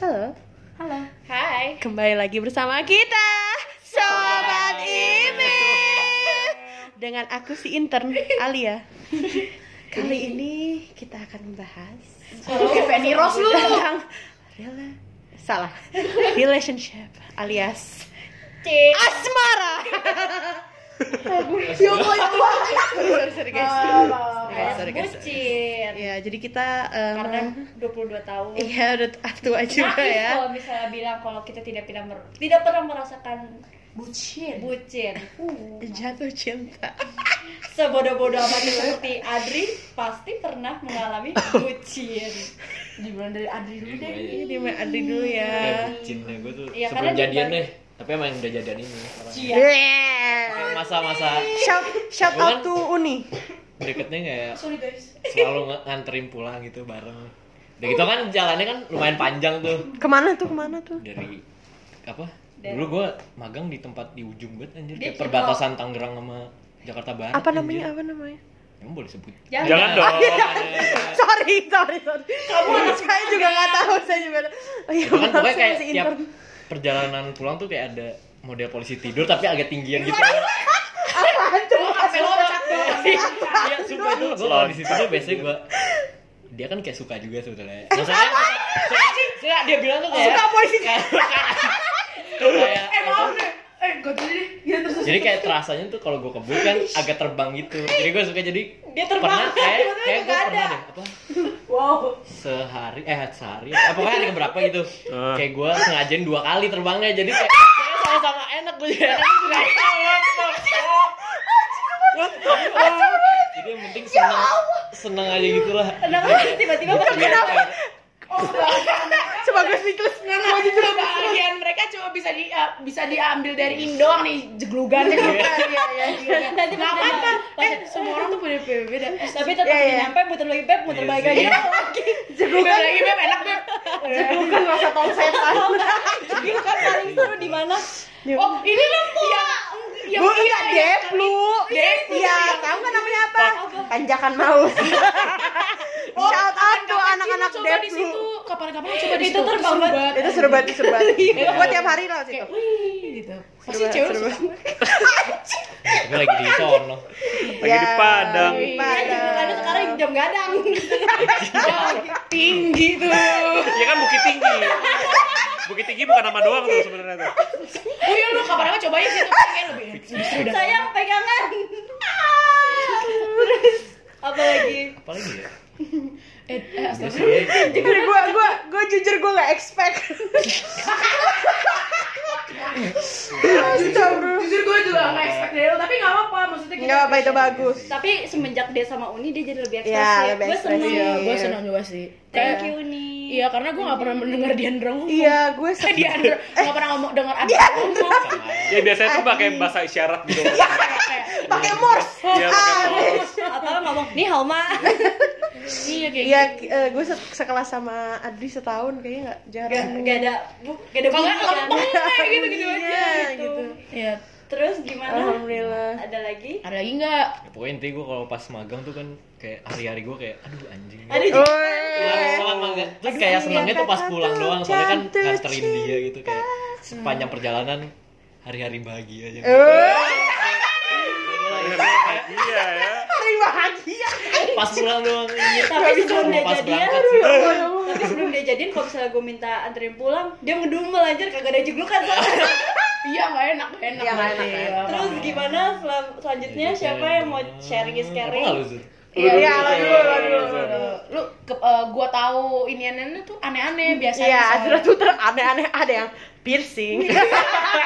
Halo, Halo. Hai. kembali lagi bersama kita Sobat Ime Dengan aku si intern Alia Kali ini kita akan membahas kayak Fanny Rose lu. tentang rela- Salah Relationship alias Cik. Asmara Ya Allah, ya Allah. Sorry, sorry guys Sorry, guys. bucin. Ya jadi kita em, Karena 22 tahun. Iya udah tua juga ya kalau misalnya bilang kalau kita tidak pernah mer- tidak pernah merasakan bucin. Bucin. Jatuh cinta Sebodoh-bodoh amat seperti Adri pasti pernah mengalami bucin. Dimulai dari Adri dulu deh. Ini main Adri dulu ya cinta gue tuh Iya, sebelum jadian di- deh tapi emang udah jadian ini. Kayak masa-masa Shout, shout out to Uni deketnya kayak Sorry guys. selalu ng- nganterin pulang gitu bareng udah gitu kan jalannya kan lumayan panjang tuh Ke mana tuh, ke mana tuh? dari apa Dari- dulu gue magang di tempat di ujung banget anjir kayak perbatasan Tangerang sama Jakarta Barat Apa anjir. namanya, apa namanya? emang boleh sebut Jangan. Jangan dong. sorry, sorry, sorry Kamu saya juga nggak tahu, saya juga Oh iya, kan pokoknya saya kayak tiap perjalanan pulang tuh kayak ada model polisi tidur tapi agak tinggian gitu Apaan tuh? Iya, sumpah itu gue kalau di situ tuh biasanya gue dia kan kayak suka juga sebetulnya. Maksudnya suka, dia bilang tuh kayak Suka polisi. kayak, kayak Eh. Eh gue dulu deh. Ya terus. jadi kayak terasanya tuh kalau gue kebun kan agak terbang gitu. Jadi gue suka jadi Dia terbang. pernah kayak kayak gue nggak pernah ada. deh apa? Wow. sehari eh sehari. Apa pokoknya hari keberapa gitu. Ah. kayak gue sengajain dua kali terbangnya jadi kayak sama-sama enak gue ya jadi yang penting seneng seneng aja gitu lah Kenapa tiba-tiba kenapa? Sebagus Nicholas Gue jujur bagian mereka bisa di uh, bisa diambil dari Indo nih jeglugannya. Iya iya iya. Nanti Nggak pas apa-apa. pas- Eh semua orang tuh punya PBB beda. tapi tetap Iya, iya. nyampe muter lagi beb. Muter Iya balik lagi. Beb lagi beb. Enak beb. Bukan rasa tong setan. Kan paling seru di mana? Oh ini yang yang Bu, iya, Deplu Deplu, Iya, tahu kan namanya apa? Tanjakan Maus Shout out tuh anak-anak coba di situ? Kapan-kapan coba di Itu situ? terbang seru banget. Itu seru banget, seru banget. Gua tiap hari lah situ. Gitu. Pasti Seru cewek gue lagi di sono. Lagi di Padang. di kan julukannya Padang. sekarang jam gadang. Tinggi tuh. Ya kan Bukit Tinggi. Bukit Tinggi bukan nama doang tuh sebenarnya tuh. Oh iya lu kapan-kapan cobain sih tuh kayak lebih sayang pegangan terus apa lagi apa lagi ya Eh, eh astagfirullah. Jujur gua gua gua jujur gua gak expect. Astagfirullah. Jujur gue juga gak expect dari lo, tapi gak apa-apa maksudnya kita Enggak apa itu bagus. tapi semenjak dia sama Uni dia jadi lebih Iya, ekspresif lebih gue seneng. Iya, gue senang juga sih. thank Kayak- you Uni Iya, karena gue gak pernah mendengar Diandra ngomong. Iya, gue Eh, Diandra gak pernah ngomong dengar ada ngomong. Ya biasanya tuh pakai bahasa isyarat gitu. pakai Morse. Iya, pakai Ah, Morse. atau ngomong nih Halma Iya kayak Iya, gitu. eh, gue se- sekelas sama Adri setahun kayaknya nggak gak, jarang. gak ada gak ada Kalau nggak lempeng kayak gitu-gitu aja Iya, gitu. gitu. Iya. Terus gimana? Alhamdulillah. ada lagi? Ada lagi nggak? ya, pokoknya intinya gue kalau pas magang tuh kan kayak hari-hari gue kayak aduh anjing. Ada Oh, pulang magang terus kayak senangnya tuh pas pulang doang soalnya kan nganterin dia gitu kayak sepanjang perjalanan hari-hari bahagia aja. Iya ya. Hari bahagia. pas pulang doang iya. tapi sebelum dia jadian sih. tapi sebelum dia jadian kalau misalnya gue minta anterin pulang dia ngedumel aja kagak ada jeglukan soalnya Iya nggak enak, nggak enak. Iya, nggak enak, Iya, terus paham. gimana selanjutnya siapa yang mau sharing is caring? Iya, Iya, lu lo dulu, dulu, lu lo dulu, lu ke, eh, gua tahu ini aneh tuh aneh-aneh biasanya. Iya. Azra tuh ter aneh-aneh ada yang piercing.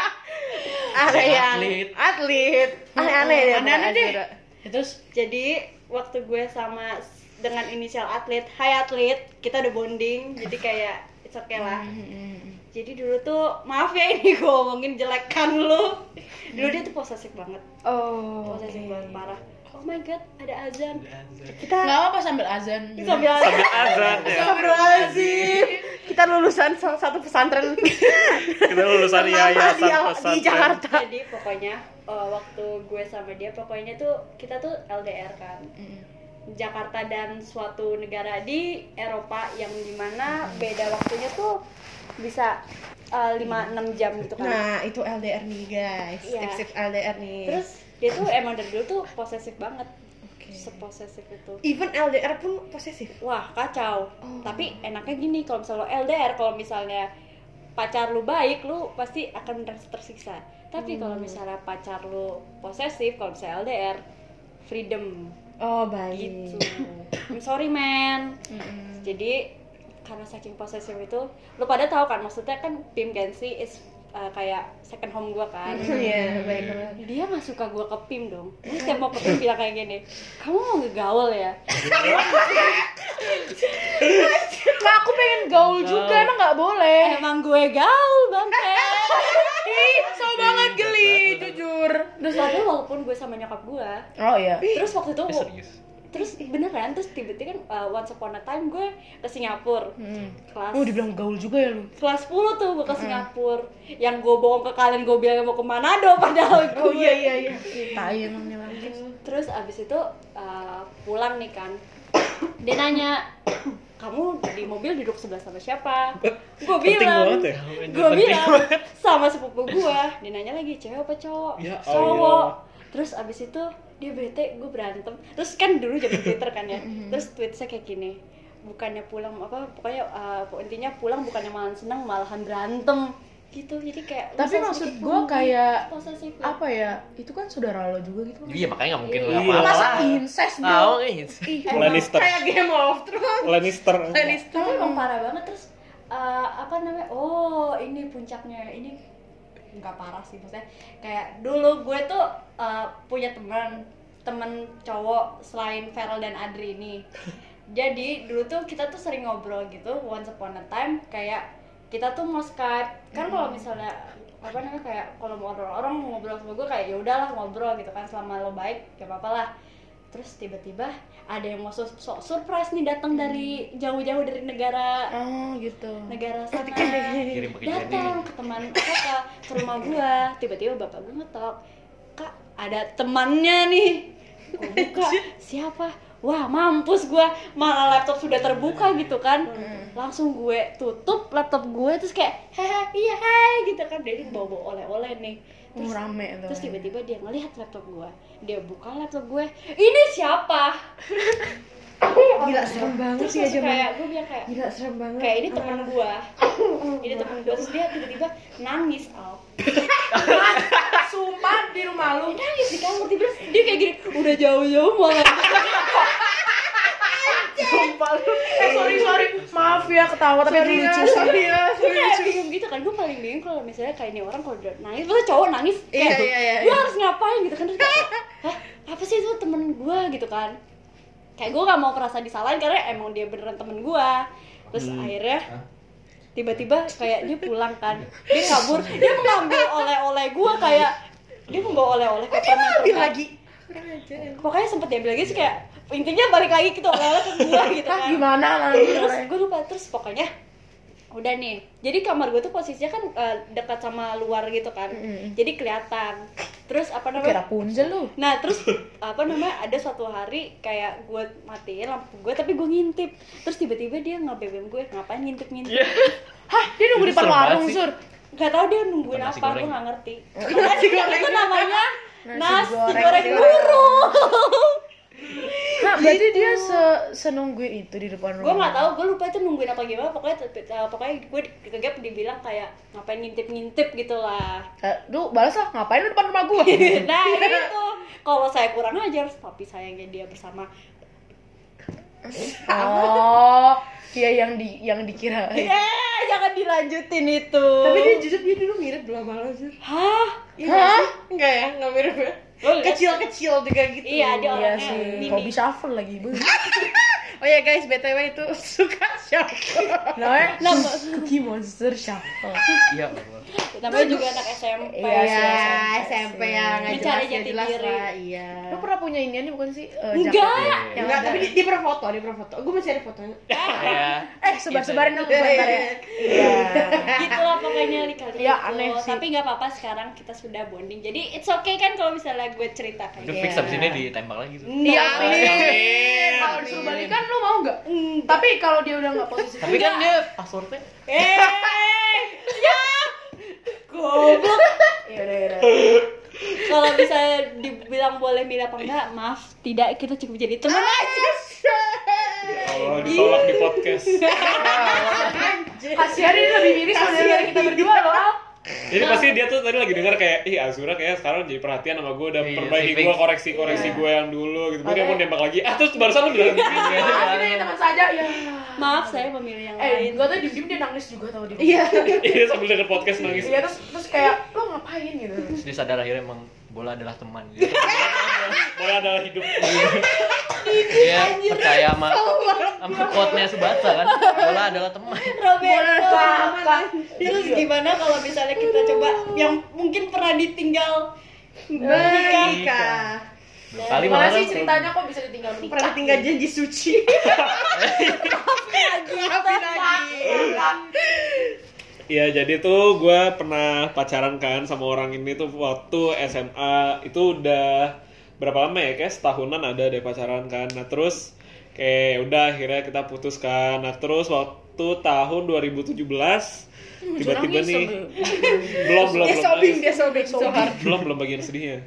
ada yang Atlet. atlet. Aneh-aneh deh. Aneh-aneh deh. Ya, Terus jadi waktu gue sama dengan inisial atlet Hai atlet kita udah bonding jadi kayak it's okay lah jadi dulu tuh maaf ya ini gue ngomongin jelekan lu dulu dia tuh posesif banget Oh. posesif banget parah oh my god ada azan Kita nggak apa-apa sambil azan. sambil Sambil azan ya. Astagfirullahaladzim. Kita lulusan salah satu pesantren Kita lulusan yayasan di, di pesantren. Jakarta. jadi pokoknya eh, waktu gue sama dia pokoknya tuh kita tuh LDR kan Mm. Jakarta dan suatu negara di Eropa yang di mana beda waktunya tuh bisa eh, lima enam jam gitu kan Nah, itu LDR nih, guys. Tips-tips LDR nih. terus dia tuh emang dari dulu tuh posesif banget Oke. seposesif itu even LDR pun posesif. wah kacau Oh. tapi enaknya gini kalau misalnya LDR kalau misalnya pacar lu baik lu pasti akan merasa tersiksa tapi kalau misalnya pacar lu posesif kalau misalnya LDR freedom Oh, baik. gitu. I'm sorry man. Jadi karena saking posesif itu lu pada tahu kan maksudnya kan Pim Gensi is uh, kayak second home gua kan. Iya, baik banget. dia nggak suka gua ke Pim dong. Dia setiap mau ke Pim bilang kayak gini kamu mau ngegaul ya? Nah, aku pengen gaul juga, emang nggak boleh. emang gue gaul bangke Ih, so banget geli, jujur. Terus tapi walaupun gue sama nyokap gue Oh iya. terus waktu itu Eh, serius terus beneran terus tiba-tiba kan uh, once upon a time gue ke Singapura Hmm. kelas Oh, dibilang gaul juga ya lu. kelas 10 tuh gue ke Singapura yang gue bohong ke kalian gue bilang mau ke Manado padahal gue Oh iya iya iya. Tai emang terus abis itu uh, pulang nih kan dia nanya kamu di mobil duduk sebelah sama siapa? Gue bilang banget ya. gue bilang sama sepupu gue dia nanya lagi cewek apa cowok? Ya cowok. Allah. terus abis itu dia bete gue berantem. Terus kan dulu zaman twitter kan ya terus tweetnya kayak gini bukannya pulang apa pokoknya uh, intinya pulang bukannya malah seneng malahan berantem gitu jadi kayak Tapi maksud ngomong, kayak posesif ya. Apa ya? Itu kan saudara lo juga gitu. iya makanya nggak mungkin Iya. apa-apa Masa lah incest, tahu bro? Ih, Lannister. Kayak Game of Thrones. Lannister. Lannister. tapi emang parah banget terus uh, apa namanya oh ini puncaknya ini nggak parah sih maksudnya kayak dulu gue tuh uh, punya teman temen cowok selain Feral dan Adri ini jadi dulu tuh kita tuh sering ngobrol gitu once upon a time kayak kita tuh mau Skype. Kan kalau misalnya apa namanya kayak kalau mau orang orang mau ngobrol sama gue kayak ya udahlah ngobrol gitu kan selama lo baik ya apa lah. Terus tiba-tiba ada yang mau sok surprise nih datang dari jauh-jauh dari negara Oh, gitu. negara sana. kirim pakai datang ke teman apa ke, rumah gua tiba-tiba bapak gua ngetok kak ada temannya nih. Gua buka? Siapa wah mampus gua. Malah laptop sudah terbuka gitu kan. Langsung gue tutup laptop gue terus kayak hehe iya hai gitu kan. Dia bawa bawa oleh-oleh nih. Oh, rame terus tiba-tiba dia ngelihat laptop gue dia buka laptop gue. Ini siapa Gila serem banget sih aja kayak gue bilang kayak Gila serem banget. kayak ini teman gua. Ini teman gua. Terus dia tiba-tiba nangis al. Sumpah di rumah lu. nangis di kamar tiba dia kayak gini udah jauh-jauh malah Eh, sorry, sorry. Maaf ya ketawa tapi itu lucu sih. Iya, gue kayak bingung gitu kan. Gue paling bingung kalau misalnya kayak ini orang kalau udah nangis terus cowok nangis? Kayak Iya, iya, iya, gue iya. harus ngapain? Gitu kan. Terus kayak hah? Apa sih itu temen gua? Gitu kan kayak gue gak mau merasa disalahin karena emang dia beneran temen gua. Terus akhirnya tiba-tiba kayak dia pulang kan. Dia kabur. Dia mengambil oleh-oleh gua kayak dia membawa oleh-oleh ke permen Ambil permen. lagi. Pokoknya sempet diambil lagi sih kayak intinya balik lagi gitu oleh-oleh ke gua gitu kan. gimana? Nanti? terus gue lupa terus pokoknya udah nih. Jadi kamar gue tuh posisinya kan eh, dekat sama luar gitu kan. Jadi kelihatan. Terus apa namanya? Kira punjel lu. nah terus apa namanya? Ada suatu hari kayak gue matiin lampu gue tapi gue ngintip. Terus tiba-tiba dia nge-BBM gue ngapain ngintip-ngintip? Hah, dia nunggu di warung. Sur. Gak tau dia nungguin Nasi apa, gue goreng. gak ngerti. Nasi goreng. Itu namanya nasi, goreng, goreng. burung Hah, berarti dia se senungguin itu di depan gue rumah. nggak tahu gue lupa itu nungguin apa gimana. Pokoknya uh, pokoknya gue di kegap dibilang kayak ngapain ngintip ngintip gitu lah. Eh, Duh, balas lah, ngapain lu depan rumah gua? nah itu. Kalau saya kurang ajar tapi sayangnya dia bersama. Oh, iya yang di yang dikira. eh jangan dilanjutin itu Tapi dia jujur dia dulu mirip dulu sama lo, Jur. hah Iya nggak sih? Enggak ya, enggak mirip ya. Kecil-kecil juga gitu. iya dia Iya orangnya sih, ini hobi shuffle lagi, Bu. Oh ya guys, BTW itu suka shuffle. Namanya Nama- Cookie Monster Shuffle. iya Allah namanya juga anak SMP Iya, Iya, sih, SMP yang nggak Mencari jelas, nggak jati jelas diri. lah, iya. Lu pernah punya ini nih bukan sih? Eh, Enggak. yang Enggak, tapi dia, dia pernah foto, dia pernah foto. Gue masih ada fotonya. ya Eh, sebar-sebarin dong Iya, bentar iya, ya. iya. Iya. gitu lah pokoknya lika Iya, aneh sih. tapi nggak apa-apa sekarang kita sudah bonding jadi it's okay kan kalau misalnya gue cerita kayak udah gitu fix abis ini ditembak lagi tuh Iya, amin. Kalau disuruh balikan lu mau nggak? Enggak. Tapi kalau dia udah nggak posisi tapi kan dia passwordnya eh goblok Iya udah udah. kalau bisa dibilang boleh milih apa enggak maaf tidak kita cukup jadi teman aja Allah ditolak di podcast. Kasihan ini lebih miris dari kita berdua loh. Jadi pasti dia tuh tadi lagi denger kayak, ih Azura kayak sekarang jadi perhatian sama gue dan Iya, perbaiki gue koreksi-koreksi gue yang dulu gitu. Gue dia mau nembak lagi. Ah terus barusan lu bilang gitu. Akhirnya teman saja ya. maaf saya memilih yang Eh, lain gua tuh diem-diem dia nangis juga tau dia. Iya. Iya sambil denger podcast nangis. Iya terus terus kayak lo ngapain gitu. Terus dia sadar akhirnya emang bola adalah teman gitu. Bola adalah hidup. Dia percaya sama sama quote-nya Subasa kan. Bola adalah teman. Roberto terus gimana kalau misalnya kita coba yang mungkin pernah ditinggal Menikah. Kali malah sih ceritanya kok bisa ditinggal menikah? Pernah tinggal janji suci. Maafin lagi. Iya jadi tuh gue pernah pacaran kan sama orang ini tuh waktu SMA itu udah berapa lama ya? Kayak setahunan ada deh pacaran kan. Nah terus kayak udah akhirnya kita putuskan. Nah terus waktu tahun 2017 tiba-tiba nih belum belum Dia belum. sobbing, nangis. dia sobbing so hard. belum belum bagian sedihnya.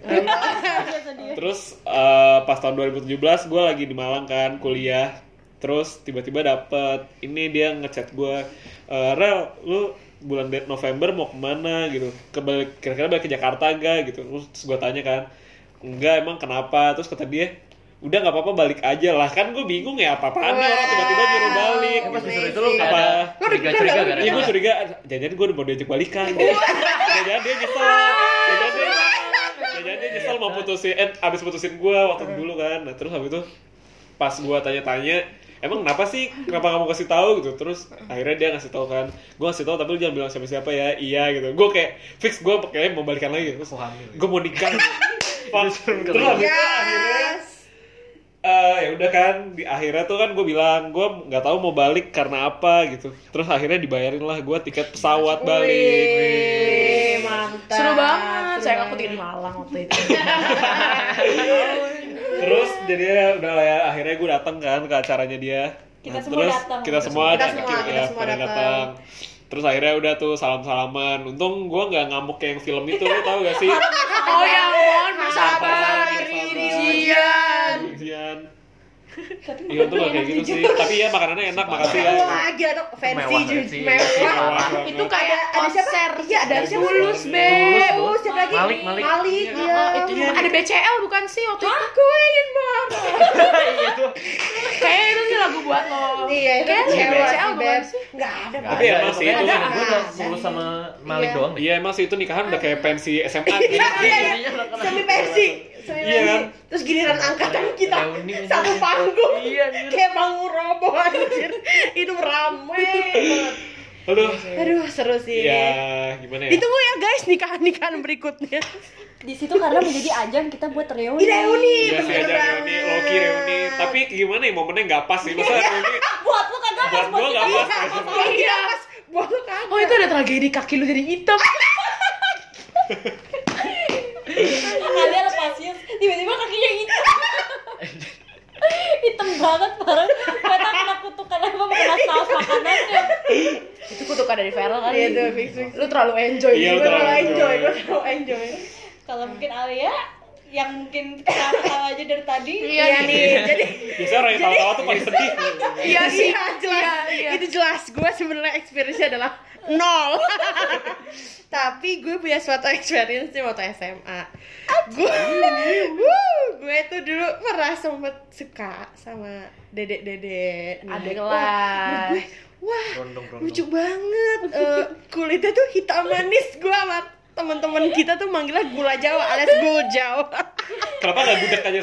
Terus eh, pas tahun 2017 gue lagi di Malang kan kuliah. Terus tiba-tiba dapet ini dia ngechat gue "Eh, Rel lu bulan November mau ke mana? Gitu. Ke kira-kira balik ke Jakarta gak gitu. Terus, gue tanya kan enggak emang kenapa? Terus kata dia udah nggak apa-apa balik aja lah. Kan gue bingung ya apa apaan nih orang tiba-tiba nyuruh balik Pas gitu. disuruh itu lu kayak Apa? ada curiga-curiga kan? Iya gue curiga, jangan-jangan gue udah mau diajak balikan. Jangan-jangan dia nyesel. Jangan-jangan dia Jangan-jangan dia nyesel mau putusin, eh abis putusin gue waktu dulu kan. Nah terus habis itu pas gue tanya-tanya Emang kenapa sih, kenapa gak mau kasih tahu? Gitu. Terus akhirnya dia ngasih tahu kan. Gue ngasih tahu tapi lu jangan bilang siapa-siapa ya. Iya gitu. Gue kayak fix gue kayaknya mau balikan lagi. Terus hamil? gue mau nikah Terus Terus itu akhirnya eh ya udah kan di akhirnya tuh kan gue bilang gue nggak tahu mau balik karena apa gitu terus akhirnya dibayarin lah gue tiket pesawat balik Wih, mantap. Seru banget. Saya aku tinggal di Malang waktu itu. terus jadinya udah lah ya akhirnya gue datang kan ke acaranya dia Kita Nah, semua terus datang. kita semua Kita semua, ya, kita semua pada datang. Terus akhirnya udah tuh salam salaman untung gue nggak ngamuk kayak yang film itu lo tau gak sih Oh ya ampun, bersabar. Ujian. Iya untung gak kayak gitu sih tapi ya makanannya enak makasih ya lagi atau fancy fancy. mewah. Mewah Itu kayak Ada siapa? Iya, ada siapa? Tulus, Be. Tulus, Oh, Tulus. siapa lagi? Malik, Malik. Malik, Oh, iya. itu ada BCL bukan sih waktu itu? Aku ingin marah. Iya tuh. Kayaknya itu sih lagu buat lo. Iya, itu BCL bukan sih? Enggak ada, Nggak Tapi emang sih itu- ngurus sama Malik Iya. doang. Iya emang sih itu nikahan udah kayak pensi SMA gitu. Iya, iya, iya. Iya, Semi pensi. Iya kan? Terus giliran angkatan kita Reuni, satu iya. panggung. Iya, anjir. Kayak panggung robo anjir. Itu rame banget. Aduh. Aduh, seru sih. Ya gimana ya? Ditunggu ya guys nikahan-nikahan berikutnya. di situ karena menjadi ajang kita buat reuni Reuni, Iya bener reuni. Loki reuni. Tapi gimana ya momennya nggak pas sih. Masa reuni buat lu kagak pas buat nggak pas. Iya, pas buat lu kan. Oh itu ada tragedi kaki lu jadi hitam. kalian lepasnya tiba-tiba kakinya hitam hitam banget bareng kita kena kutukan apa kena saus makanannya itu kutukan dari Feral kali. Iya, tuh, fix, fix. Lu terlalu enjoy. Iya, lu terlalu enjoy, terlalu enjoy. kalau mungkin Alia yang mungkin ketawa aja dari tadi Iya Iya nih, jadi Biasanya orang yang tawa-tawa tuh paling sedih. Iya sih. Iya, jelas. Iya, iya. Itu jelas. Gue sebenarnya experience-nya adalah nol. Tapi gue punya suatu experience di waktu SMA. Gue, wuh, gue tuh dulu pernah sempet suka sama dedek-dedek. nih. Ada Wah, kelas. gue, wah, Rondong-rondong. lucu banget. Eh, kulitnya tuh hitam manis. Gue sama teman-teman kita tuh manggilnya gula Jawa alias gujau. Kenapa nggak gudeg aja?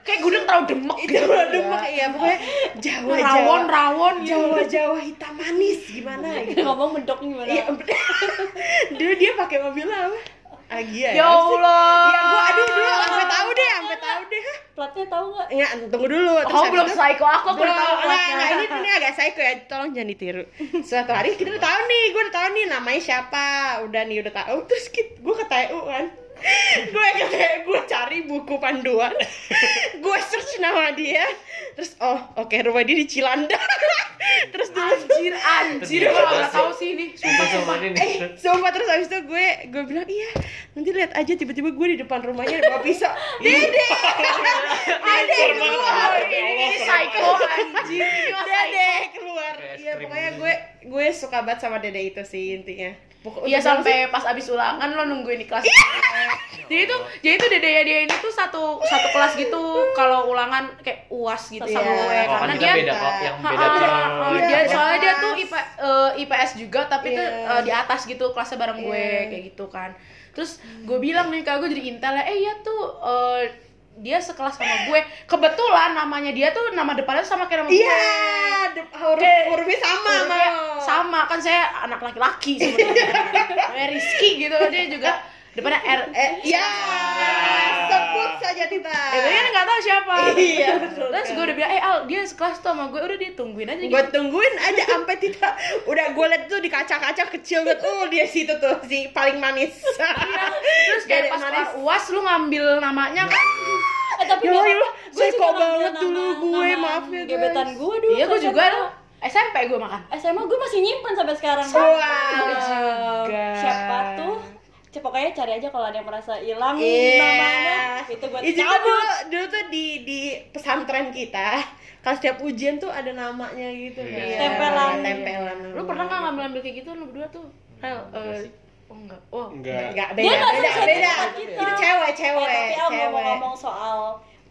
Kayak gudeg terlalu demek Itu gitu. demek ya pokoknya Jawa Jawa. Rawon, rawon gitu. Jawa Jawa hitam manis gimana gitu. ngomong mendok gimana Iya, dulu dia pakai mobil apa? Agia Ya Allah. Iya, gua aduh dulu sampai tahu deh, sampai tahu deh. Platnya tahu nggak Enggak, tunggu dulu. Oh, habis belum psycho aku, aku udah tahu platnya. ini, ini agak psycho ya, tolong jangan ditiru. Suatu hari kita udah tahu nih, gue udah tahu nih namanya siapa, udah nih udah tahu. Terus gue ke TU kan, gue TU, gue cari buku panduan, gue search nama dia, terus oh oke rumah dia di Cilandak, terus dulu Anjir, anjir, gue dia gak tau sih ini. Ini. Nih. eh sumpah terus abis itu gue gue bilang iya nanti lihat aja tiba-tiba gue di depan rumahnya bawa pisau dede! Dede keluar. Ini psycho anjir. Ini mah dede keluar. Kayak iya pokoknya gue gue suka banget sama dede itu sih intinya Pokok- Iya sampai pas abis ulangan lo nungguin di kelas. jadi itu jadi itu dede dia ini tuh satu satu kelas gitu kalau ulangan kayak uas gitu sama Iya. gue Oh, karena kan dia beda kok yang beda ha, ha, Iya, dia soalnya dia kelas. tuh IP, eh, IPS juga tapi tuh Iya. eh, di atas gitu kelasnya bareng gue Iya. kayak gitu kan terus gue bilang nih kak gue jadi intel ya eh iya tuh eh, dia sekelas sama gue. Kebetulan namanya dia tuh nama depannya sama kayak nama gue. iya huruf hurufnya sama Hurufnya mau sama. Kan saya anak laki-laki sebenarnya. Namanya Rizky gitu. Dia juga depannya R. Eh ya sebut saja Tita. Eh, tapi kan nggak tahu siapa. Iya, betul. Terus gue udah bilang, eh Al, dia sekelas tuh sama gue, udah dia tungguin aja gitu. gue tungguin aja sampai tidak udah gue liat tuh di kaca-kaca kecil banget oh dia situ tuh si paling manis. Terus kayak pas manis. uas lu ngambil namanya kan? Eh, tapi Ya apa-apa. Gue ngambil banget dulu gue, maaf ya, guys. Gebetan gue dulu. Iya, gue pas juga. SMA. SMP gue makan. SMA gue masih nyimpen sampai sekarang. Wow. juga. Siapa tuh? Cep, pokoknya cari aja kalau ada yang merasa hilang Iya. namanya itu buat Itu cabut. dulu, dulu tuh di di pesantren kita kalau setiap ujian tuh ada namanya gitu kan. Iya. Tempelan. tempelan Lu pernah nggak ngambil ngambil kayak gitu lu berdua tuh? Hel, eh, oh enggak. Oh, Enggak. Enggak, Dia beda, nggak beda, beda. sama kita. Itu cewek, Eh, cewek, tapi Al cewek. ngomong-ngomong soal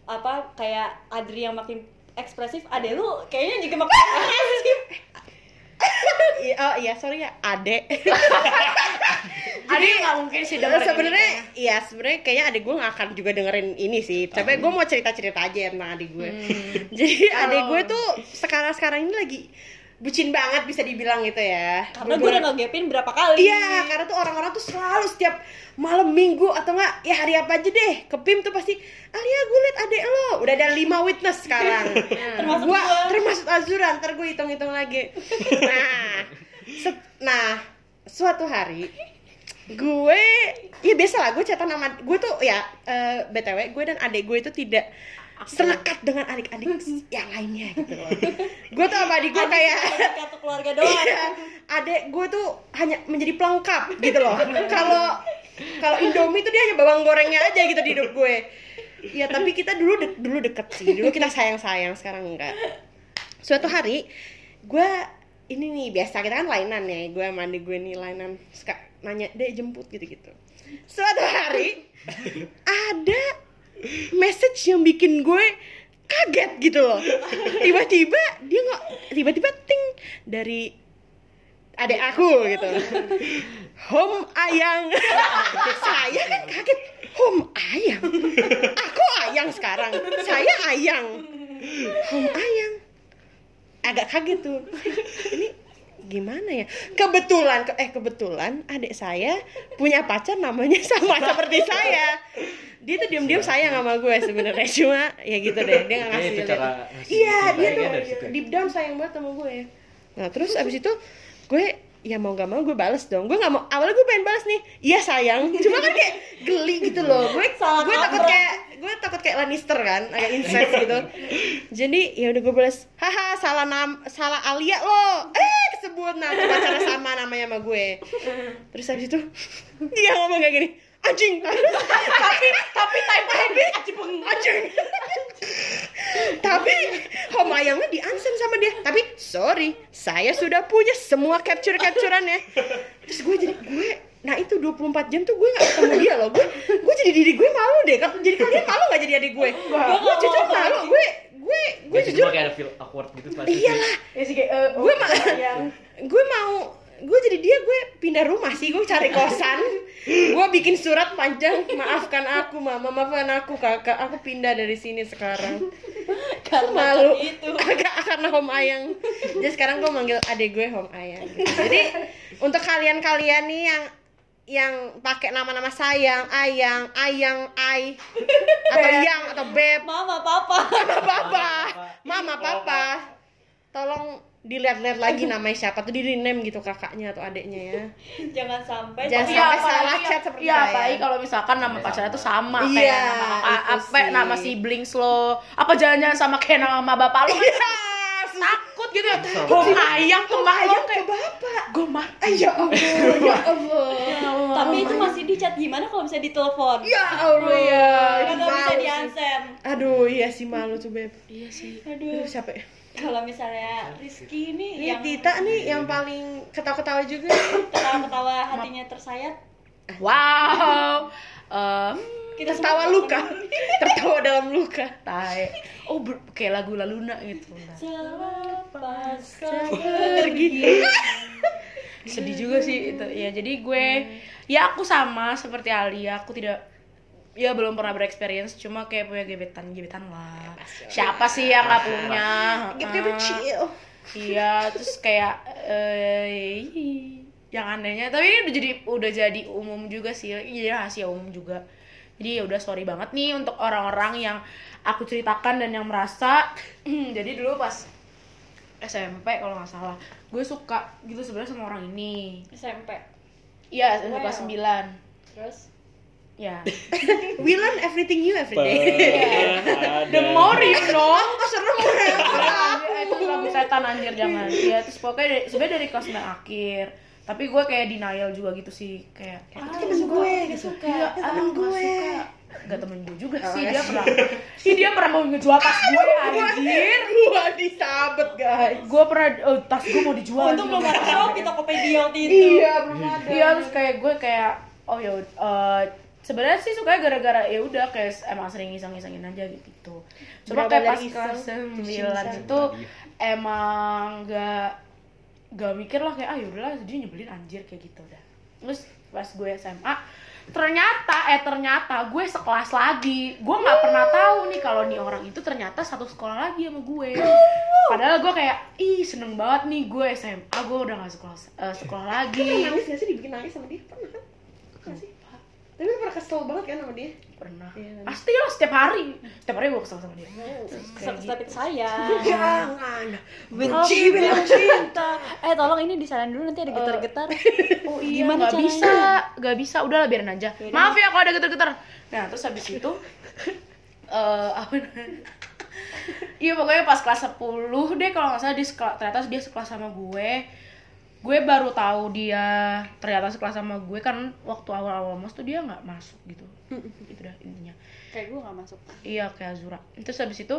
apa kayak Adri yang makin ekspresif, ade lu kayaknya juga makin ekspresif. Iya, oh iya, sorry ya, adek. Ada nggak mungkin sih dengerin sebenarnya ini iya sebenarnya kayaknya adik gue gak akan juga dengerin ini sih tapi gue mau cerita cerita aja tentang adik gue jadi adik gue tuh sekarang sekarang ini lagi bucin banget bisa dibilang gitu ya. Karena gue udah ngegapin berapa kali. Iya, karena tuh orang-orang tuh selalu setiap malam minggu atau enggak ya hari apa aja deh. Ke PIM tuh pasti Alia gue liat adek lo. Udah ada lima witness sekarang. Termasuk gua gua. termasuk Azura ntar gue hitung-hitung lagi. Nah nah suatu hari gue ya biasa lah gue catat nama gue tuh ya eh, btw gue dan adek gue itu tidak selekat dengan adik-adik yang lainnya gitu loh gue tuh sama adik gue kayak kartu keluarga doang. Iya, adek gue tuh hanya menjadi pelengkap gitu loh. Kalau kalau Indomie tuh dia hanya bawang gorengnya aja gitu di hidup gue. Ya tapi kita dulu de- dulu deket sih. Dulu kita sayang-sayang, sekarang enggak. Suatu hari gue ini nih biasa kita kan lainan ya. Gue sama adik gue nih lainan suka nanya, "Dek jemput gitu-gitu." Suatu hari ada message yang bikin gue kaget gitu loh. Tiba-tiba dia nggak tiba-tiba ting dari adek aku gitu. Home ayang. Saya kan kaget. Home ayang? Aku ayang sekarang. Saya ayang. Home ayang. Agak kaget tuh. Ini gimana ya? Kebetulan ke- eh kebetulan adik saya punya pacar namanya sama seperti saya. Dia tuh diam-diam sayang sama gue sebenarnya cuma ya gitu deh dia nggak ngasih iya dia tuh situ. deep down sayang banget sama gue nah terus abis itu gue ya mau gak mau gue bales dong. Gue gak mau awalnya gue pengen balas nih iya sayang. Cuma kan kayak geli gitu loh. Gue Salah gue takut kayak gue takut kayak Lannister kan agak incest gitu. Jadi ya udah gue balas haha salah nam salah Alia lo. Eh kesebut. Aku pacaran sama namanya sama gue. Terus habis itu dia ngomong kayak gini anjing. Tapi tapi type tapi anjing. Tapi Homayangnya di unsend sama dia. Tapi sorry saya sudah punya semua capture capturannya terus gue jadi gue nah itu 24 jam tuh gue gak ketemu dia loh. Gue gue jadi diri gue malu deh. Jadi kalian malu gak jadi adik gue? Gue jujur malu. gue gue gue Jadi jujur. kayak ada feel awkward gitu pasti. Iyalah Ya sih kayak eh, oh, gue mah yang gue mau gue jadi dia gue pindah rumah sih. Gue cari kosan. Gue bikin surat panjang. Maafkan aku mama. Maafkan aku kakak. Aku pindah dari sini sekarang. Karena malu. itu. agak karena home ayang. Jadi sekarang gue manggil adik gue home ayang. Jadi untuk kalian-kalian nih yang yang pakai nama-nama sayang, ayang, ayang, ai, atau yang atau beb, Mama, papa. mama, papa, mama, papa, tolong dilihat-lihat lagi namanya siapa. Tuh di rename gitu kakaknya atau adiknya ya. Jangan sampai. Jangan Iya, sampai salah chat seperti iya, saya. apalagi kalau misalkan nama pacarnya tuh sama Iya, kayak nama apa sih. nama siblings lo, apa jangan-jangan sama kayak nama bapak lo? Iya, takut gitu. Lihat ayam ke ke kayak bapak. gue mati. Ya Allah ya Allah Tapi itu masih di chat. Gimana kalau bisa ditelepon? ya Allah ya Kan nggak bisa di unsend. aduh iya sih malu tuh beb. Iya sih. Aduh. Siapa ya Kalau misalnya Rizky ini ini yang Tita nih yang paling ketawa-ketawa juga. Ketawa-ketawa hatinya tersayat, wow. Em, kita tertawa luka. tertawa dalam luka. Tai. Oh ber- kayak lagu Laluna gitu. Selepas pergi sedih juga sih itu. Ya jadi gue ya aku sama seperti Alia aku tidak ya belum pernah berexperience cuma kayak punya gebetan gebetan lah. Siapa sih yang nggak punya? Heeh. chill iya terus kayak eh ih, yang anehnya. Tapi ini udah jadi udah jadi umum juga sih iya rahasia umum juga. Jadi ya udah sorry banget nih untuk orang-orang yang aku ceritakan dan yang merasa. Jadi dulu pas SMP kalau nggak salah. Gue suka gitu sebenarnya sama orang ini. SMP. iya SMP kelas 9 Terus? Ya. We learn everything new every day. Pernah the more you know serem itu lagu setan anjir jangan ya terus pokoknya dari, sebenarnya dari kelas 9 akhir. Tapi gue kayak denial juga gitu sih kayak ah, temen gue gitu. Iya, Ya, ah, temen nggak gue suka. Nggak temen gue juga Oh, sih iya dia sih. pernah. Ih, dia pernah mau ngejual tas gue anjir. gua disabet guys. Gue pernah oh, tas gue mau dijual untung anjir. belum ada Shopee Tokopedia waktu itu. iya belum ada. iya terus kayak gue kayak oh ya eh, sebenarnya sih sukanya gara-gara ya udah kayak emang sering iseng-isengin aja gitu. Cuma kayak pas kelas iseng, 9 itu emang gak gak mikir lah kayak ah yaudahlah dia nyebelin anjir kayak gitu udah. Terus pas gue SMA ternyata eh ternyata gue sekelas lagi. Gue nggak pernah tahu nih kalau nih orang itu ternyata satu sekolah lagi sama gue. Padahal gue kayak ih seneng banget nih gue SMA gue udah gak sekolah eh, sekolah lagi. nangis gak sih? Dibikin nangis sama dia? Pernah? Kan Nggak sih tapi lu pernah kesel banget kan sama dia. Pernah. Iya, pasti lah setiap hari. Setiap hari gue kesel sama dia. Setiap saya. jangan Benci bilang cinta. Eh tolong ini disalin dulu nanti ada getar-getar. oh iya Gimana nggak caranya? bisa. Nggak bisa. Udahlah biarin aja. Maaf ya kalau ada getar-getar. Nah terus habis itu eh apa namanya? Iya pokoknya pas kelas 10 deh kalau nggak salah dia ternyata dia sekelas sama gue gue baru tahu dia ternyata sekelas sama gue kan waktu awal-awal mas tuh dia nggak masuk gitu. Itu dah intinya. Kayak gue gak masuk. iya kayak Azura. Terus habis itu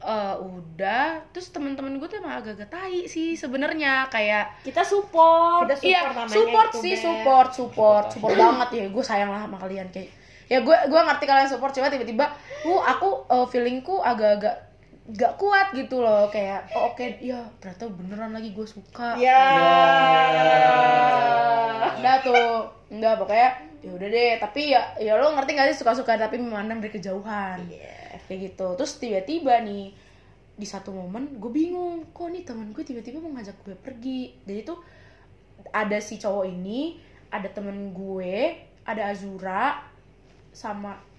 eh udah. Terus teman-teman gue tuh emang agak-agak tai sih sebenarnya. Kayak Kita support. Kita support iya namanya support gitu, sih Beb. support support. Support. Banget ya. Gue sayang lah sama kalian kayak. Ya gue gue ngerti kalian support cuma tiba-tiba uh aku eh, feelingku agak-agak gak kuat gitu loh kayak oh, oke ya ternyata beneran lagi gue suka. Ya. Udah tuh enggak pokoknya ya udah deh tapi ya ya lo ngerti gak sih suka-suka tapi memandang dari kejauhan? Kayak gitu terus tiba-tiba nih di satu momen gue bingung kok nih teman gue tiba-tiba mau ngajak gue pergi? Jadi tuh ada si cowok ini ada temen gue ada Azura sama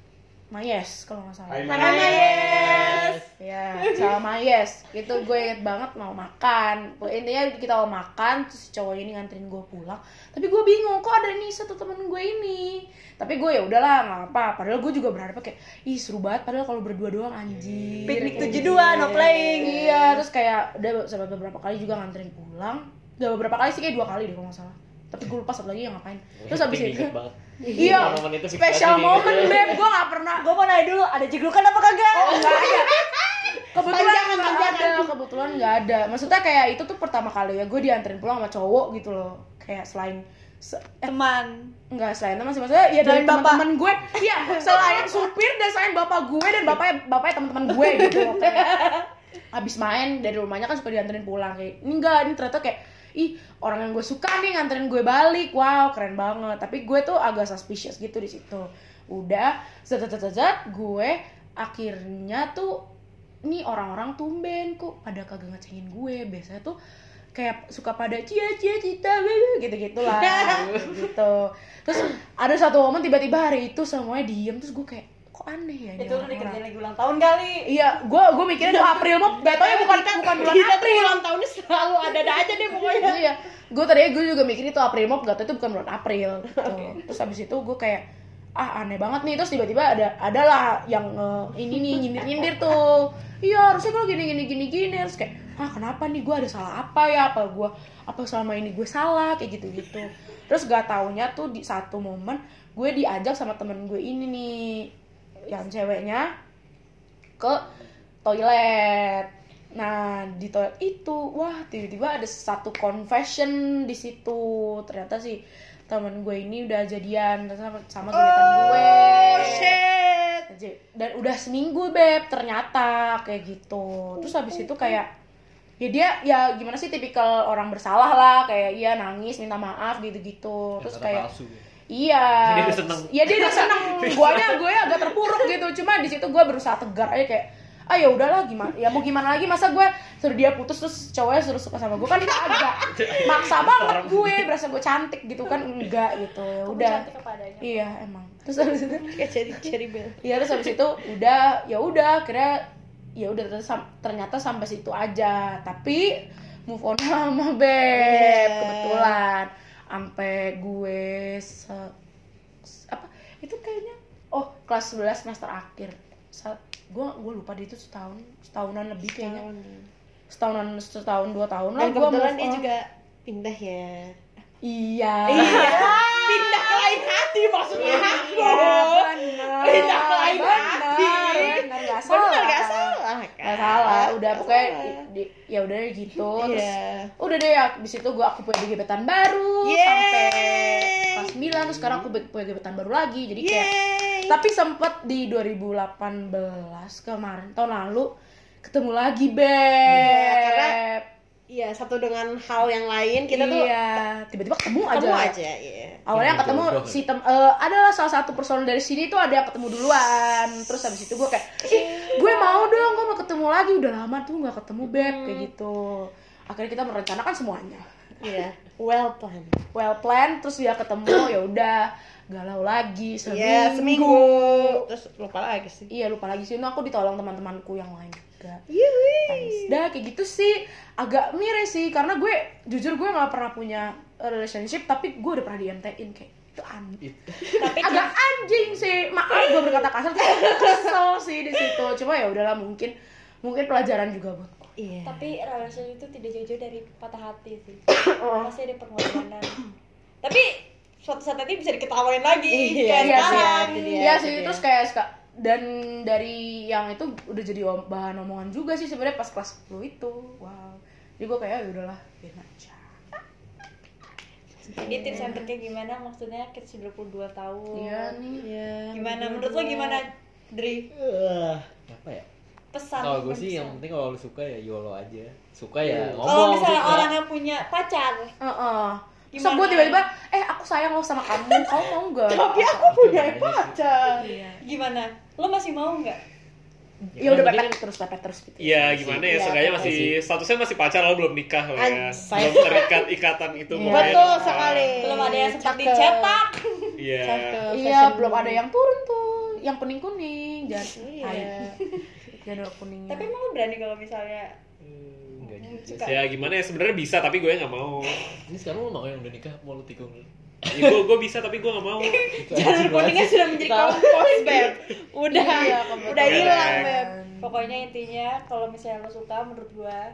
Mayes kalau nggak salah. Hai, Mayes? ya sama Mayes. Itu gue inget banget mau makan. Pokoknya intinya kita mau makan terus si cowok ini nganterin gue pulang. Tapi gue bingung kok ada nih satu temen gue ini? Tapi gue ya udahlah nggak apa padahal gue juga berharap kayak ih seru banget padahal kalau berdua doang anjir Piknik Kayak 72, no playing. iya terus kayak udah beberapa kali juga nganterin pulang. Udah beberapa kali sih kayak dua kali deh kalau nggak salah tapi gue lupa satu lagi yang ngapain terus habis Penting itu iya special moment beb gue nggak pernah Gue mau nanya dulu, ada jeglukan apa kagak? Oh, nggak ada. Kebetulan Panjangan, nggak panjangan. ada, kebetulan nggak ada. Maksudnya kayak itu tuh pertama kali ya gue dianterin pulang sama cowok gitu loh. Kayak selain se- eh, Teman. enggak selain teman sih maksudnya ya dari Selain bapak. teman-teman gue. Iya, selain supir dan selain bapak gue dan bapaknya bapaknya teman-teman gue gitu. Kayak Abis main dari rumahnya kan suka dianterin pulang kayak ini enggak ini ternyata kayak ih orang yang gue suka nih nganterin gue balik. Wow keren banget. Tapi gue tuh agak suspicious gitu di situ. Udah zat gue akhirnya tuh nih orang-orang tumben kok pada kagak ngecengin gue. Biasanya tuh kayak suka pada cia cia cita gitu gitulah. Gitu. Terus ada satu momen tiba-tiba hari itu semuanya diem. Terus gue kayak kok aneh ya Itu lu dikerjain lagi ulang tahun kali. Iya, gue gue mikirnya tuh April mah, gak tau ya bukan bukan bulan kita tuh April. ulang tahunnya selalu ada-ada aja deh pokoknya. Iya, gue tadinya gue juga mikir itu April mop, gak tau itu bukan bulan April. Gitu. Terus habis itu gue kayak ah aneh banget nih. Terus tiba-tiba ada adalah yang eh, ini nih nyindir nyindir tuh. Iya harusnya kalau gini gini gini gini. Terus kayak ah kenapa nih? Gue ada salah apa ya? Apa gue apa selama ini gue salah? Kayak gitu gitu terus gak taunya tuh di satu momen gue diajak sama temen gue ini nih yang ceweknya ke toilet. Nah di toilet itu wah tiba-tiba ada satu confession di situ. Ternyata sih temen gue ini udah jadian sama sama gebetan gue. Oh shit. Aja- dan udah seminggu beb ternyata kayak gitu. Terus habis itu kayak ya dia ya gimana sih tipikal orang bersalah lah. Kayak iya nangis minta maaf gitu gitu terus kayak palsu. Iya. Dia udah seneng. iya dia udah seneng. Guanya gue agak terpuruk gitu. Cuma di situ gue berusaha tegar aja kayak ah ya udahlah gimana ya mau gimana lagi masa gue suruh dia putus terus cowoknya suruh suka sama gue kan agak maksa banget gue berasa gue cantik gitu kan? Enggak gitu. Ya udah. iya emang. Terus habis itu Kayak cherry cherry bell. Iya terus habis itu udah ya udah kira ya udah ternyata, sam- ternyata sampai situ aja. Tapi move on lama beb Yeah. kebetulan sampai gue se, se- apa? Itu kayaknya oh kelas 11 semester akhir. Sa- gue gue lupa deh itu setahun setahunan lebih kayaknya. Setahunan setahun dua tahun lah gue kebetulan dia juga pindah ya. iya. Pindah ke lain hati maksudnya. Aku. Iya. Pindah ke lain hati. benar, nggak salah. Benar nggak salah kan? Nggak salah, udah pokoknya salah. di- ya udah gitu. Terus Iya. udah deh abis itu gue aku punya gebetan baru Yeay. sampai kelas 9 terus sekarang aku punya gebetan baru lagi. Jadi kayak Yeay. tapi sempet di 2018 kemarin tahun lalu ketemu lagi beb. karena- Iya, satu dengan hal yang lain kita tuh iya, tiba-tiba ketemu aja. ketemu aja, iya. Awalnya Ini ketemu jodoh. si tem eh, adalah salah satu personel dari sini tuh ada yang ketemu duluan terus habis itu gue kayak ih gue mau dong gue mau ketemu lagi udah lama tuh nggak ketemu beb kayak gitu akhirnya kita merencanakan semuanya Iya, well planned. well plan terus dia ketemu ya udah galau lagi seminggu Iya, seminggu. Terus lupa lagi sih. iya lupa lagi sih Ini aku ditolong teman-temanku yang lain juga Yuhui. Thanks. Dah kayak gitu sih agak miris sih karena gue jujur gue nggak pernah punya relationship tapi gue udah pernah di MT-in kayak itu aneh Tapi agak anjing sih. Maaf gue berkata kasar tuh kesel sih di situ. Cuma ya udahlah mungkin mungkin pelajaran juga buat gue Iya. tapi relasi itu tidak jauh-jauh dari patah hati sih. Oh. pasti ada pengorbanan. Tapi suatu saat nanti bisa diketawain lagi Iya, kayak iya sekarang. sih, itu dia. Iya itu sih. Terus kayak ska- dan dari yang itu udah jadi bahan omongan juga sih sebenarnya pas kelas 10 itu. Wow. Jadi gue kayak ya udahlah biarin aja jadi tips and triknya gimana maksudnya kita sudah 22 tahun iya nih Iya. gimana menurut lo gimana Dri Eh, apa ya? pesan Kalau gue sih yang pesan. penting kalau lu suka ya YOLO aja. Suka ya ngomong. kalau misalnya suka. orang yang punya pacar Heeh. Terus Gimana? gue tiba-tiba, eh aku sayang lo sama kamu, kamu mau gak? Tapi aku punya pacar. gimana lo masih mau nggak Ya udah Yang penting pepet terus, pepet terus gitu. Iya gimana ya, Iya, seenggaknya betul masih statusnya masih pacar lo belum nikah lah ya. Belum terikat ikatan itu Iya. pokoknya. Betul sekali. belum ada yang sempat dicetak Iya. Iya, belum ada yang turun tuh, yang kuning kuning, jangan, Iya. Ayo. jangan ada kuningnya. tapi emang lo berani kalau misalnya Hmm, Enggak juga. suka Ya gimana ya sebenarnya bisa tapi gue nggak mau. Ini sekarang lu mau yang udah nikah mau lu tikung. Ya, gue gue bisa tapi gue nggak mau. Jalur kuningnya sudah menjadi kompos, Beb. Udah, Iya, udah hilang. Beb. pokoknya intinya kalau misalnya lo suka menurut gua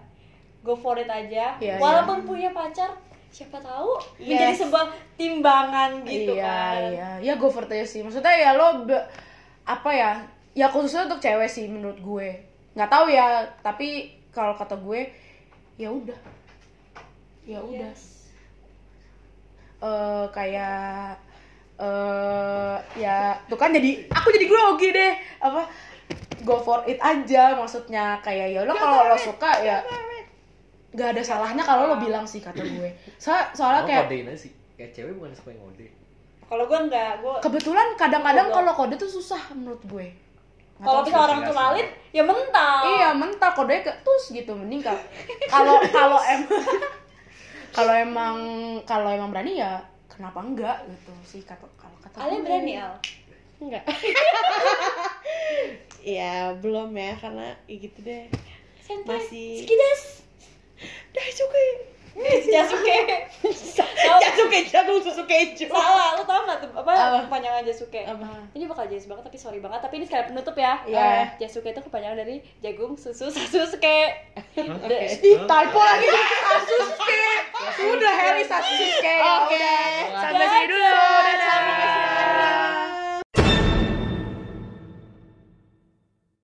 go for it aja Iya, walaupun punya pacar siapa tahu Yes. menjadi sebuah timbangan gitu iya, kan iya, ya go for it sih. Maksudnya ya lo be- apa ya? Ya khususnya untuk cewek sih menurut gue. Nggak tahu ya, tapi kalau kata gue ya udah. Ya udah. Yes. Eh kayak eh ya tuh kan jadi aku jadi grogi deh apa go for it aja maksudnya kayak ya lo kalau lo suka ya nggak ada salahnya kalau lo bilang sih kata gue. So, soalnya kayak kodein sih. Kayak cewek bukan suka yang ngode. kalau gua enggak gua kebetulan kadang-kadang kalau kode tuh susah menurut gue. Kalau bisa orang tuh lalit ya mental. Iya mental kodenya ke tus gitu mending kal- kalau kalau emang kalau emang kalau emang berani ya kenapa enggak gitu sih kata kalau kata Ale berani al Enggak. Iya, belum ya karena ya gitu deh. santai Masih- sekidas Dah cukup. Jasuke Jasuke Jasuke jagung susu keju. Salah, lu tau gak tuh apa, Apa? kepanjangan Jasuke? Apa? Ini bakal jazz banget tapi sorry banget, tapi ini sekali penutup ya. Iya. Eh, Jasuke itu kepanjangan dari jagung, susu, sasuke. Oke. Ih, typo lagi Sasuke. Udah Harry Sasuke. ya Oke, sampai sini dulu.